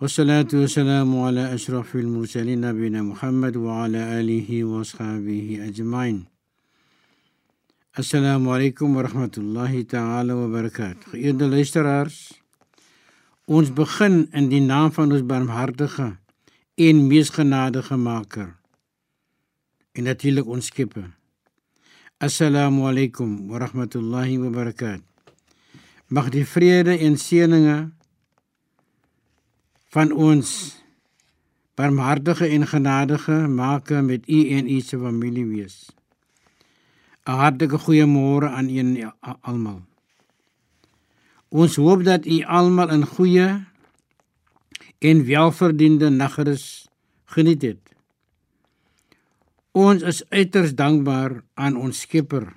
والصلاة والسلام على أشرف المرسلين نبينا محمد وعلى آله وأصحابه أجمعين السلام عليكم ورحمة الله تعالى وبركاته Geëerde luisteraars Ons begin in die naam van ons barmhartige en mees genadige Maker en natuurlik ons Skepper Assalamu alaykum wa rahmatullahi wa barakatuh. Mag die vrede en seëninge van ons barmhartige en genadige Maker met u en u se familie wees. 'n Hartlike goeiemôre aan u en a- almal. Ons hoop dat u almal 'n goeie en welverdiende nagrus geniet het. Ons is uiters dankbaar aan ons Skepper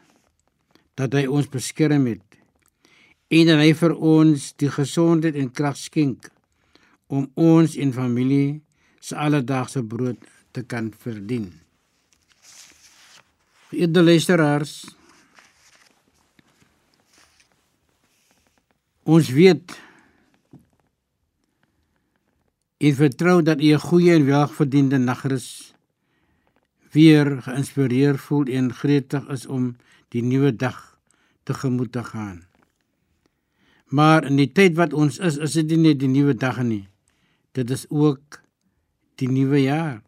dat hy ons beskerm het en dat hy vir ons die gesondheid en krag skenk om ons en familie se alledaagse brood te kan verdien. Geëerde luisteraars, ons weet en vertrou dat u 'n goeie en welverdiende nagrus weer geïnspireer voel en gretig is om die nuwe dag tegemoet te gaan. Maar in die tyd wat ons is, is dit nie net die nuwe dag nie. Dit is ook die nuwe jaar.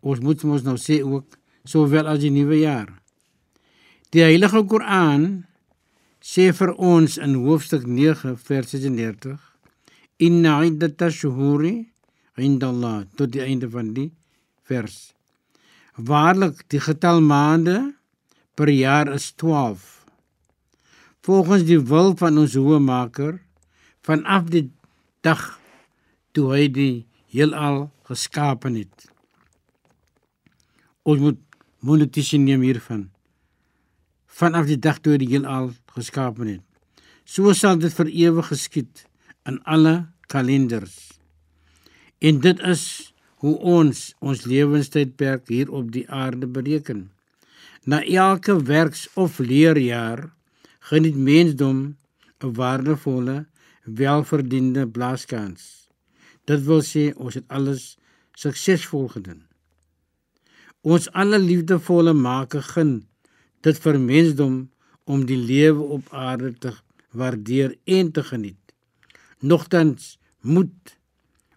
Ons moet mos nou sê ook sowel as die nuwe jaar. Die Heilige Koran sê vir ons in hoofstuk 9 vers 36 Inna iddata shuhuri inda Allah tot die einde van die vers. Waarlik die getal maande per jaar is 12. Volgens die wil van ons hoë maker vanaf die dag toe hy die heelal geskapen het. Ons moet monetiese neem hiervan. Vanaf die dag toe hy die heelal geskapen het. So sal dit vir ewig geskied in alle kalenders. En dit is hoe ons ons lewenstydperk hier op die aarde bereken. Na elke werks- of leerjaar geniet mensdom 'n waardevolle, welverdiende blaaskans. Dit wil sê ons het alles suksesvol gedoen. Ons alle liefdevolle maker gun dit vir mensdom om die lewe op aarde te waardeer en te geniet. Nogtans moet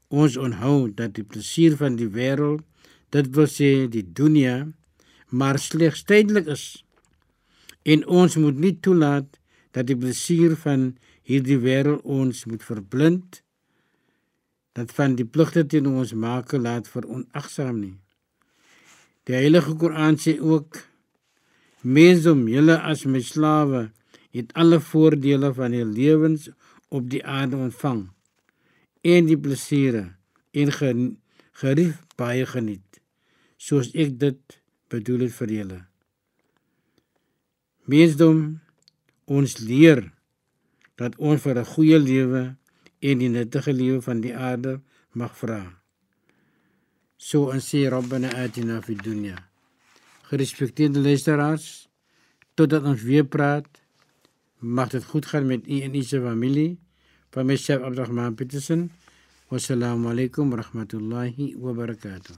ons onthou dat die plesier van die wêreld, dit wil sê die dunia, maar slegs tydelik is. En ons moet nie toelaat dat die plesier van hierdie wêreld ons moet verblind dat van die pligte teen ons maak laat veronagsaam nie. Die Heilige Koran sê ook mensom julle as my slawe het alle voordele van die lewens op die aarde ontvang en die plesiere en gerief baie geniet soos ek dit bedoel het vir julle. Mensdom ons leer dat ons voor een goede leven in die nuttige leven van die aarde mag vragen. Zo en zie Rabbana Atina fi dunya. Gerespecteerde luisteraars, totdat ons weer praat, mag het goed gaan met u en uw familie. Van mijzelf Abdurrahman Petersen. Wassalamu alaikum wa rahmatullahi wa barakatuh.